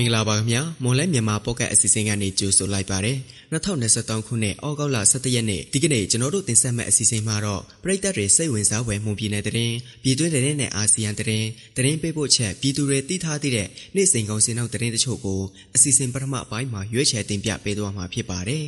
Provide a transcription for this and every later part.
မင်္ဂလာပါခင်ဗျာမွန်လဲမြန်မာပေါ့ကတ်အစီအစဉ်ကနေကြိုဆိုလိုက်ပါတယ်2023ခုနှစ်ဩဂုတ်လ17ရက်နေ့ဒီကနေ့ကျွန်တော်တို့တင်ဆက်မယ့်အစီအစဉ်မှာတော့ပြည်သက်တွေစိတ်ဝင်စားဖွယ်မှုပြည်နယ်တရင်ပြည်တွင်းတရင်နဲ့အာဆီယံတရင်တရင်ပေးဖို့ချက်ပြည်သူတွေသိထားသည့်တဲ့နေ့စဉ်ကုန်စင်နောက်တရင်တချို့ကိုအစီအစဉ်ပထမပိုင်းမှာရွေးချယ်တင်ပြပေးသွားမှာဖြစ်ပါတယ်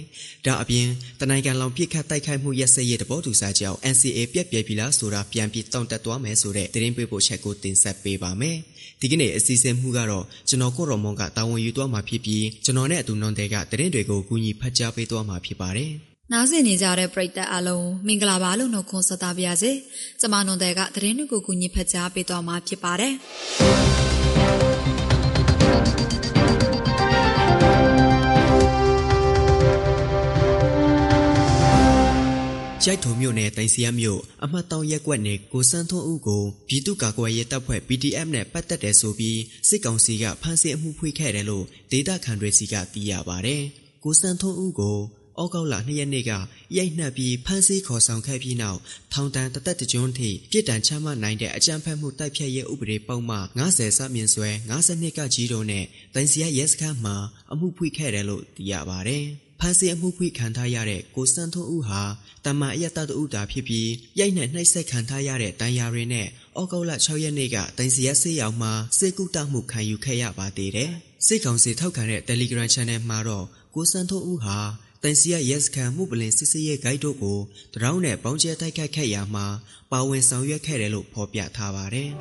ဒါအပြင်တနိုင်ငံလုံးပြစ်ခတ်တိုက်ခိုက်မှုရက်စက်ရေးတဘောတူစာကြောင့် NCA ပြက်ပြဲပြီလားဆိုတာပြန်ပြီးတောင့်တက်သွားမယ်ဆိုတဲ့တရင်ပေးဖို့ချက်ကိုတင်ဆက်ပေးပါမယ် ဒီကနေ့အစီအစဉ်မှုကတော့ကျွန်တော်ကိုရော်မွန်ကတာဝန်ယူသွားမှာဖြစ်ပြီးကျွန်တော်နဲ့အတူနွန်တဲ့ကတရင်တွေကိုကူညီဖတ်ကြားပေးသွားမှာဖြစ်ပါတယ်။နားဆင်နေကြတဲ့ပရိသတ်အလုံးမင်္ဂလာပါလို့နှုတ်ခွန်းဆက်သပါရစေ။ကျွန်မနွန်တဲ့ကတရင်တွေကိုကူညီဖတ်ကြားပေးသွားမှာဖြစ်ပါတယ်။ ရိုက်ထုံမြို့နယ်တိုင်စီယမြို့အမှတ်တောင်ရက်ကွက်နယ်ကိုစန်းထွန်းဦးကိုပြည်သူ့ကာကွယ်ရေးတပ်ဖွဲ့ PDF နဲ့ပတ်သက်တယ်ဆိုပြီးစစ်ကောင်စီကဖမ်းဆီးအမှုဖွင့်ခဲ့တယ်လို့ဒေတာခန်တွေစီကသိရပါဗျ။ကိုစန်းထွန်းဦးကိုဩဂုတ်လ2ရက်နေ့ကရိုက်နှက်ပြီးဖမ်းဆီးခေါ်ဆောင်ခဲ့ပြီးနောက်ထောင်တန်းတသက်တကြွန်းထိပြစ်ဒဏ်ချမှတ်နိုင်တဲ့အကြမ်းဖက်မှုတိုက်ဖျက်ရေးဥပဒေပုံမှန်90စမြင့်ဆွဲ52ကကြီးတို့နဲ့တိုင်စီယရဲစခန်းမှာအမှုဖွင့်ခဲ့တယ်လို့သိရပါဗျ။ ဖမ်းဆီးအမှုဖွင့်ခံထားရတဲ့ကိုစန်းထွန်းဦးဟာတမန်အယက်တတူတာဖြစ်ပြီးရိုက်နှက်နှိပ်စက်ခံထားရတဲ့တန်ရာတွေနဲ့ဩဂုတ်လ6ရက်နေ့ကတိုင်စီရက်ဆေးရောင်မှာစေကုတမှုခံယူခဲ့ရပါသေးတယ်။စစ်ကောင်စီထောက်ခံတဲ့ Telegram Channel မှာတော့ကိုစန်းထွန်းဦးဟာတန်စီရရက်စခန်မှုပလင်စစ်စစ်ရဲ့ဂိုက်တို့ကိုတရောင်းနဲ့ပေါင်းကျဲတိုက်ခိုက်ခဲ့ရမှာပါဝင်ဆောင်ရွက်ခဲ့တယ်လို့ဖော်ပြထားပါတယ်။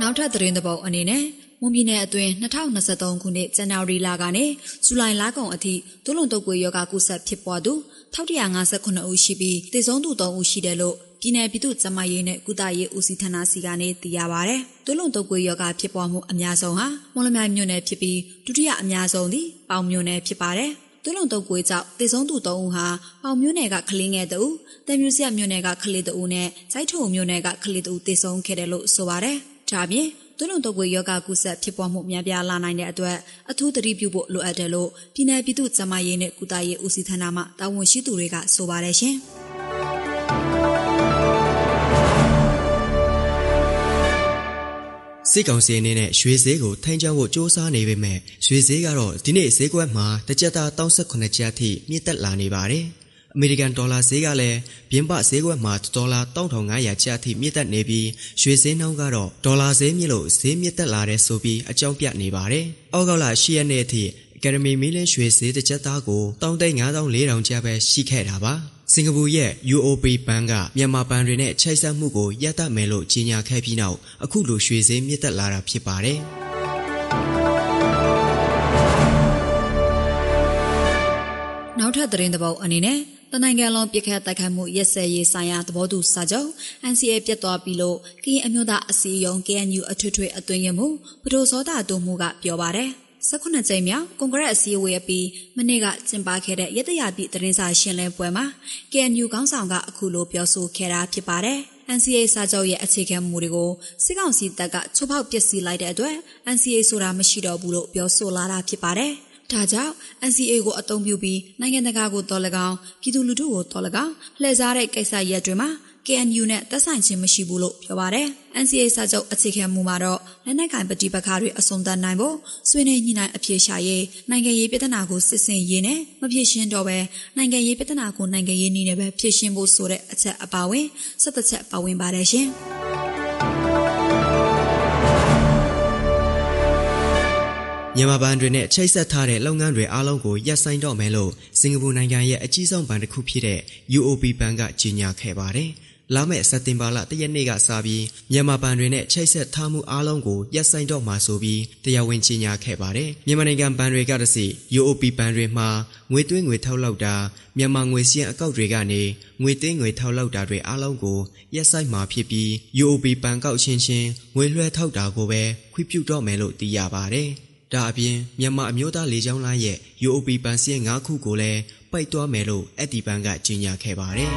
နောက်ထပ်သတင်းသဘောအနေနဲ့ မွန်ပြည်နယ်အတွင်း2023ခုနှစ်ဇန်နဝါရီလကနေဇူလိုင်လကုန်အထိဒုလုံတုပ်ကွေယောဂကုဆက်ဖြစ်ပွားသူ1159ဦးရှိပြီးသေဆုံးသူ3ဦးရှိတယ်လို့ပြည်내ပြည်သူ့ကျန်းမာရေးနဲ့ကုသရေးဦးစီးဌာနစီကနေသိရပါဗျ။ဒုလုံတုပ်ကွေယောဂဖြစ်ပွားမှုအများဆုံးဟာမွန်လမြိုင်မြို့နယ်ဖြစ်ပြီးဒုတိယအများဆုံးသည်ပေါင်မြို့နယ်ဖြစ်ပါတယ်။ဒုလုံတုပ်ကွေကြောင့်သေဆုံးသူ3ဦးဟာပေါင်မြို့နယ်ကကလေးငယ်တူတန်မြူစရမြို့နယ်ကကလေးတူနဲ့စိုက်ထုံမြို့နယ်ကကလေးတူသေဆုံးခဲ့တယ်လို့ဆိုပါတယ်။ဒါပြင် သွေးလွန်တုပ်ကွေယောဂကုဆက်ဖြစ်ပွားမှုများပြားလာနိုင်တဲ့အတွက်အထူးသတိပြုဖို့လိုအပ်တယ်လို့ပြည်내ပြည်သူ့ကျန်းမာရေးနဲ့ကုသရေးဦးစီးဌာနမှတာဝန်ရှိသူတွေကဆိုပါတယ်ရှင်။စစ်ကောင်စီအနေနဲ့ရွှေဈေးကိုထိန်းချုပ်ဖို့စ조사နေပေမဲ့ရွှေဈေးကတော့ဒီနေ့ဈေးကွက်မှာတစ်ကြက်သား38ကျပ်အထိမြင့်တက်လာနေပါတယ်။ အမေရိကန်ဒေါ်လာဈေးကလည်းပြင်းပဈေးကွက်မှာဒေါ်လာ1500ကျပ်အထိမြင့်တက်နေပြီးရွှေဈေးနှုန်းကတော့ဒေါ်လာဈေးမြင့်လို့ဈေးမြင့်တက်လာတဲ့ဆိုပြီးအကြောင်းပြနေပါတယ်။အောက်ကောက်လ10ရက်နေ့အထိအကယ်ဒမီမီလင်းရွှေဈေးတစ်ကျပ်သားကို15400ကျပ်ပဲရှိခဲ့တာပါ။စင်ကာပူရဲ့ UOB ဘဏ်ကမြန်မာဘဏ်တွေနဲ့ချိတ်ဆက်မှုကိုရပ်တန့်မယ်လို့ကြေညာခဲ့ပြီးနောက်အခုလိုရွှေဈေးမြင့်တက်လာတာဖြစ်ပါတယ်။နောက်ထပ်သတင်းသဘောက်အနေနဲ့ တနိုင်ငံလုံးပြစ်ခတ်တိုက်ခိုက်မှုရက်စက်ရေးဆိုင်ရာသဘောတူစာချုပ် NCA ပြတ်သွားပြီလို့ကရင်အမျိုးသားအစည်းအရုံး KNU အထွေထွေအတွင်းရမှုပဒိုစောတာတို့မှုကပြောပါတယ်18ကြိမ်မြောက်ကွန်ဂရက်အစည်းအဝေးအပြီးမနေ့ကကျင်းပခဲ့တဲ့ရတရပြည်သတင်းစာရှင်းလင်းပွဲမှာ KNU ခေါင်းဆောင်ကအခုလိုပြောဆိုခဲ့တာဖြစ်ပါတယ်။ NCA စာချုပ်ရဲ့အခြေခံမူတွေကိုစစ်ကောင်စီတပ်ကချိုးဖောက်ပစ်စီလိုက်တဲ့အတွက် NCA ဆိုတာမရှိတော့ဘူးလို့ပြောဆိုလာတာဖြစ်ပါတယ်။ ဒါကြောင့် NCA ကိုအသုံးပြုပြီးနိုင်ငံတကာကိုတော်လကောင်ပြည်သူလူထုကိုတော်လကောင်လှည့်စားတဲ့ကိစ္စရပ်တွေမှာ KNU နဲ့သက်ဆိုင်ခြင်းမရှိဘူးလို့ပြောပါတယ်။ NCA စာချုပ်အခြေခံမူမှာတော့လက်နက်ကင်ပဋိပက္ခတွေအဆုံးသတ်နိုင်ဖို့ဆွေးနွေးညှိနှိုင်းအပြေရှာရေးနိုင်ငံရေးပြည်ထနာကိုစစ်ဆင်ရေးနဲ့မဖြစ်ရှင်းတော့ပဲနိုင်ငံရေးပြည်ထနာကိုနိုင်ငံရေးနည်းနဲ့ပဲဖြစ်ရှင်းဖို့ဆိုတဲ့အချက်အပါဝင်ဆက်သက်ချက်ပါဝင်ပါတယ်ရှင်။ မြန်မာဘဏ်တွေနဲ့ချိတ်ဆက်ထားတဲ့လုပ်ငန်းတွေအားလုံးကိုရပ်ဆိုင်းတော့မယ်လို့စင်ကာပူနိုင်ငံရဲ့အကြီးဆုံးဘဏ်တစ်ခုဖြစ်တဲ့ UOB ဘဏ်ကကြေညာခဲ့ပါတယ်။လာမယ့်စက်တင်ဘာလ၁ရက်နေ့ကစပြီးမြန်မာဘဏ်တွေနဲ့ချိတ်ဆက်ထားမှုအားလုံးကိုရပ်ဆိုင်းတော့မှာဆိုပြီးတရားဝင်ကြေညာခဲ့ပါတယ်။မြန်မာနိုင်ငံဘဏ်တွေကတစီ UOB ဘဏ်တွေမှာငွေသွင်းငွေထုတ်လောက်တာမြန်မာငွေစည်းအကောက်တွေကနေငွေသွင်းငွေထုတ်လောက်တာတွေအားလုံးကိုရပ်ဆိုင်းမှာဖြစ်ပြီး UOB ဘဏ်ကောက်ချင်းချင်းငွေလွှဲထုတ်တာကိုပဲခွင့်ပြုတော့မယ်လို့သိရပါတယ်။ ဒါအပြင်မြန်မာအမျိုးသားလေကြောင်းလိုင်းရဲ့ UOB ပန်စင်း၅ခုကိုလည်းပိတ်သွားမယ်လို့အက်ဒီဘန်ကကြေညာခဲ့ပါတယ်။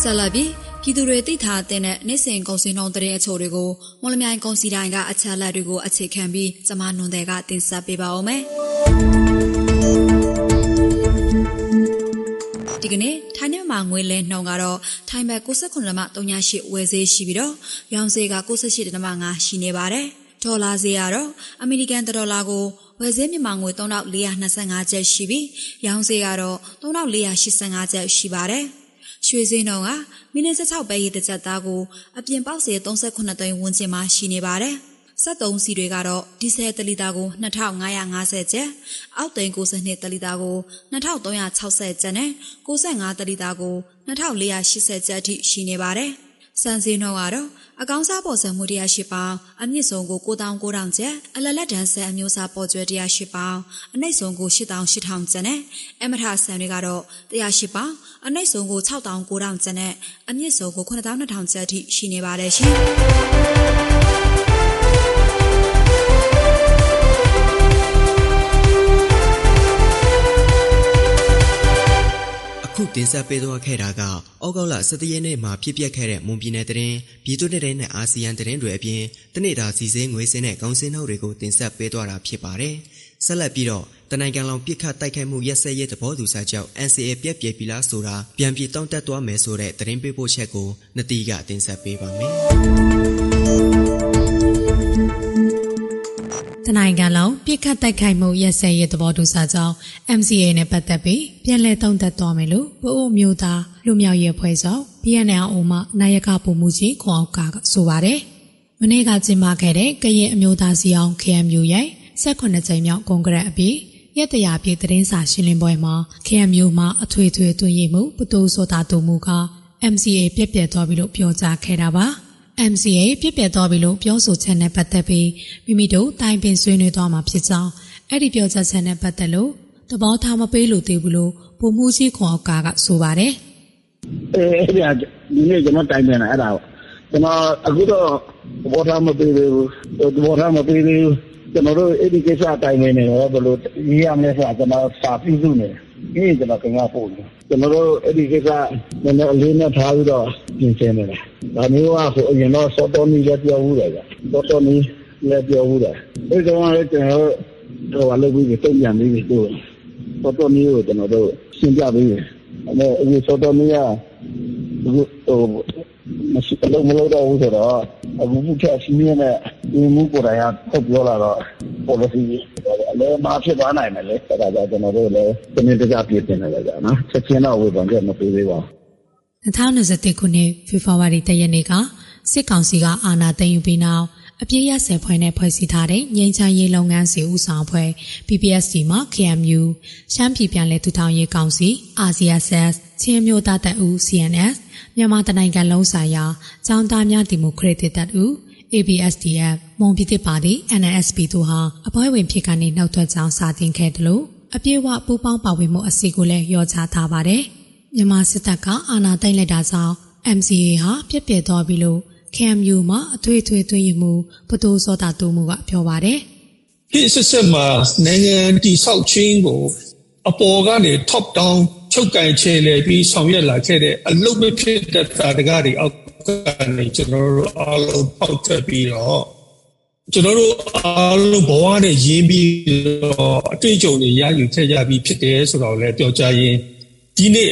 ဆလာဘီပြည်သူတွေသိထားတဲ့နေ့စဉ်ကုန်စည်နှုန်းတဲ့အချို့တွေကိုမော်လမြိုင်ကုန်စည်တိုင်းကအချက်လက်တွေကိုအခြေခံပြီးကျမနွန်တဲ့ကတင်ဆက်ပေးပါဦးမယ်။ ကနေ့ထိုင်းမြန်မာငွေလဲနှုန်းကတော့ထိုင်းဘတ်69ဒသမ38ဝယ်ဈေးရှိပြီးတော့ရောင်းဈေးက68ဒသမ5ရှိနေပါတယ်။ဒေါ်လာဈေးကတော့အမေရိကန်ဒေါ်လာကိုဝယ်ဈေးမြန်မာငွေ3425ကျပ်ရှိပြီးရောင်းဈေးကတော့3485ကျပ်ရှိပါတယ်။ရွှေစင်းတော်ကမိနစ်16ပဲရည်တစ်ချက်သားကိုအပြင်ပေါက်စေ38သိန်းဝန်းကျင်မှာရှိနေပါတယ်။ 73စီတွေကတော့ဒီဇယ်တလီတာကို2550ကျပ်အောက်သိန်း92တလီတာကို2360ကျပ်နဲ့65တလီတာကို2480ကျပ်အထိရှိနေပါတယ်။စံစင်းတော့ကတော့အကောင်းစားပေါ်ဆံမှု108ပေါင်အမြင့်ဆုံးကို9900ကျပ်အလလက်တန်းဆန်အမျိုးအစားပေါ်ကျွဲ108ပေါင်အနှိမ့်ဆုံးကို8800ကျပ်နဲ့အမထဆန်တွေကတော့108ပေါင်အနှိမ့်ဆုံးကို6900ကျပ်နဲ့အမြင့်ဆုံးကို9200ကျပ်အထိရှိနေပါတယ်ရှင်။ ခုတင်ဆက်ပေးသွားခဲ့တာကဩဂုတ်လ17ရက်နေ့မှာဖြစ်ပျက်ခဲ့တဲ့မွန်ပြည်နယ်တရင်ပြည်သူ့တဲ့နဲ့အာဆီယံတရင်တွေအပြင်တနေ့တာစီစင်းငွေစင်းနဲ့ကောင်းစင်းနှုတ်တွေကိုတင်ဆက်ပေးသွားတာဖြစ်ပါတယ်။ဆက်လက်ပြီးတော့တနိုင်ငံလုံးပြစ်ခတ်တိုက်ခိုက်မှုရက်စက်ရေးသဘောတူစာချုပ် NCA ပြက်ပြဲပြီလားဆိုတာပြန်ပြေတောင်းတက်သွားမယ်ဆိုတဲ့တရင်ပေးပို့ချက်ကိုနတီကတင်ဆက်ပေးပါမယ်။ နိုင်ငံလုံးပြစ်ခတ်တိုက်ခိုက်မှုရက်စက်ရေးသဘောတူစာကြောင်း MCA နဲ့ပတ်သက်ပြီးပြန်လည်တုံ့သက်သွားမယ်လို့ဗအိုလ်မျိုးသားလူမျိုးရေးဖွဲ့ဆောင် BNL မှနိုင်ရကပုံမှုကြီးခွန်အောင်ကဆိုပါတယ်။မနေ့ကကျင်းပခဲ့တဲ့ကရင်အမျိုးသားစီအောင် KMU ရဲ့18ကြိမ်မြောက်ကွန်ဂရက်အပြီးရက်တရာပြည့်သတင်းစာရှင်းလင်းပွဲမှာ KMU မှအထွေထွေတွင်ရမှုပတိုးစောတာတူမှုက MCA ပြက်ပြက်သွားပြီလို့ပြောကြားခဲ့တာပါ။ MCA ပြည့်ပြည့်သွားပြီလို့ပြောဆိုချက်နဲ့ပတ်သက်ပြီးမိမိတို့တိုင်ပင်ဆွေးနွေးသွားမှာဖြစ်ကြောင်းအဲ့ဒီပြောချက်ချက်နဲ့ပတ်သက်လို့သဘောထားမပေးလို့သေးဘူးလို့ပုံမှုကြီးခွန်အောက်ကကဆိုပါတယ်။အဲအဲ့ဒါဒီနေ့ကျွန်တော်တိုင်ပင်လာအဲ့ဒါကျွန်တော်အခုတော့သဘောထားမပေးသေးဘူးသဘောထားမပေးသေးဘူးကျွန်တော်တို့အဲ့ဒီကိစ္စအတိုင်းပဲနေတော့ဘယ်လိုရေးရမလဲဆိုတာကျွန်တော်စာပြစုနေတယ် ဒီကျွန်တော်ခင်ဗျာပို့တယ်ကျွန်တော်တို့အဲ့ဒီကိစ္စနည်းနည်းအလေးနဲ့ထားပြီးတော့ပြင်ဆင်နေတယ်ဒါမျိုးကဆိုအရင်တော့စောတော်နီလည်းပြောဘူးတယ်ဗျစောတော်နီလည်းပြောဘူးတယ်အဲ့ဒီတော့လည်းကျွန်တော်တို့ဟိုလည်းပြီးတုံ့ပြန်ပြီးတို့စောတော်နီကိုကျွန်တော်တို့ရှင်းပြပေးတယ်အဲ့ဒီစောတော်နီကဟိုမရှိတော့မလို့တော့ဘူးဆိုတော့အခုမှုချက်စီးနေနဲ့ဒီမှုကိုယ်တိုင်ကထုတ်ပြောလာတော့ policy အလဲမဖြစ်သွားနိုင်တယ်လေအဲဒါကြောင့်ကျွန်တော်တို့လည်းဒီနေ့တကြပြည့်တင်နေကြနော်ချက်ချင်းတော့ဝေဖန်ချက်မပေးသေးပါဘူး2021ခုနှစ်ဖေဖော်ဝါရီလရက်နေ့ကစစ်ကောင်စီကအာဏာသိမ်းယူပြီးနောက်အပြည့်ရဆယ်ဖွဲ့နဲ့ဖွဲ့စည်းထားတဲ့ငြိမ်းချမ်းရေးလုပ်ငန်းစီဦးဆောင်ဖွဲ့ PPSD မှာ KMU ရှမ်းပြည်ပြန်လည်ထူထောင်ရေးကောင်စီ RCSS ချင်းမျိုးသားတပ်ဦး CNS မြန်မာတနိုင်ငံလုံးဆိုင်ရာကျောင်းသားများဒီမိုကရက်တစ်တပ်ဦး ABSDF မွန်ပြည်သစ်ပါတီ NNSP တို့ဟာအဖွဲ့ဝင်ဖြစ်ကနေနှုတ်ထွက်ကြောင်းစာတင်ခဲ့တယ်လို့အပြည့်အဝပူးပေါင်းပါဝင်မှုအစီကိုလည်းရောချထားပါတယ်။မြန်မာစစ်တပ်ကအာဏာသိမ်းလိုက်တာကြောင့် MCA ဟာပြည့်ပြည့်သွားပြီလို့ KMU မှာအထွေထွေသွင်းရမှုပတိုးစောတာတူမှုကပြောပါတယ်။ဒီစစ်စစ်မှာနိုင်ငံတီဆောက်ချင်းကိုအပေါ်ကနေ top down ချုပ်ကင်ချေလေပြီးဆောင်ရွက်လာခဲ့တဲ့အလုပ်မဖြစ်တဲ့တာတကားတွေအောက် ကနေကျွန်တော်တို့အားလုံးပေါက်ထွက်ပြီးတော့ကျွန်တော်တို့အားလုံးဘဝနဲ့ရင်းပြီးတော့အတွေ့အကြုံတွေရယူခဲ့ကြပြီးဖြစ်တယ်ဆိုတော့လည်းပြောကြရင်ဒီနေ့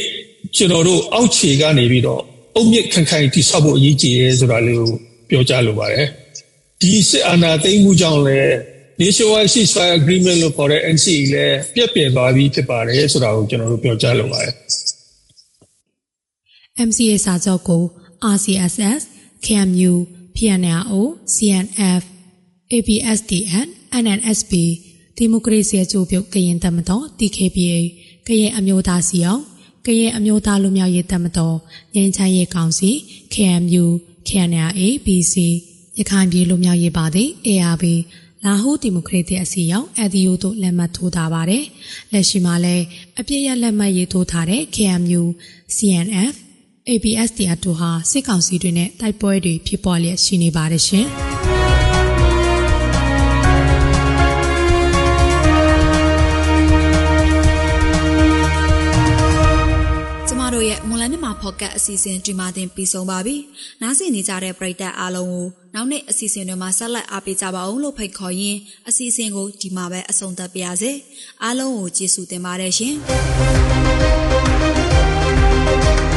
ကျွန်တော်တို့အောက်ခြေကနေပြီးတော့အုံမြင့်ခံခိုင်တိဆောက်ဖို့အရေးကြီးတယ်ဆိုတာလေးကိုပြောကြားလိုပါတယ်ဒီစစ်အာဏာသိမ်းမှုကြောင့်လည်း Nationwide Ceasefire Agreement လို့ခေါ်တဲ့ NCA လည်းပြည့်ပြည့်သွားပြီးဖြစ်ပါတယ်ဆိုတာကိုကျွန်တော်တို့ပြောကြားလိုပါတယ် MCA စာချုပ်ကို RCSS, KMU, PNLO, CNF, ABSDN, NNSP ဒီမိုကရေစီအကျိုးပြုကရင်တပ်မတော် TKPA ကရင်အမျိုးသားစီအောင်ကရင်အမျိုးသားလူမျိုးရေးတပ်မတော်ငြိမ်းချမ်းရေးကောင်စီ KMU, KNLA, BC ရခိုင်ပြည်လူမျိုးရေးပါတီ ARB လာဟူဒီမိုကရက်တစ်အစည်းအရုံး ADO တို့လက်မှတ်ထိုးထားပါတယ်။လက်ရှိမှာလည်းအပြည့်ရလက်မှတ်ရေးထိုးထားတဲ့ KMU, CNF, ABSD အတူဟာစစ်ကောင်စီတွေနဲ့တိုက်ပွဲတွေဖြစ်ပေါ်လျက်ရှိနေပါတယ်ရှင်။တို့ရဲ့မွန်လမြမာဖော့ကတ်အစီအစဉ်ဒီမှာတင်ပြီးဆုံးပါပြီ။နားဆင်နေကြတဲ့ပရိသတ်အားလုံးကိုနောက်နေ့အစီအစဉ်တွေမှာဆက်လက်အားပေးကြပါအောင်လို့ဖိတ်ခေါ်ရင်းအစီအစဉ်ကိုဒီမှာပဲအဆုံးသတ်ပါရစေ။အားလုံးကိုကျေးဇူးတင်ပါတယ်ရှင်။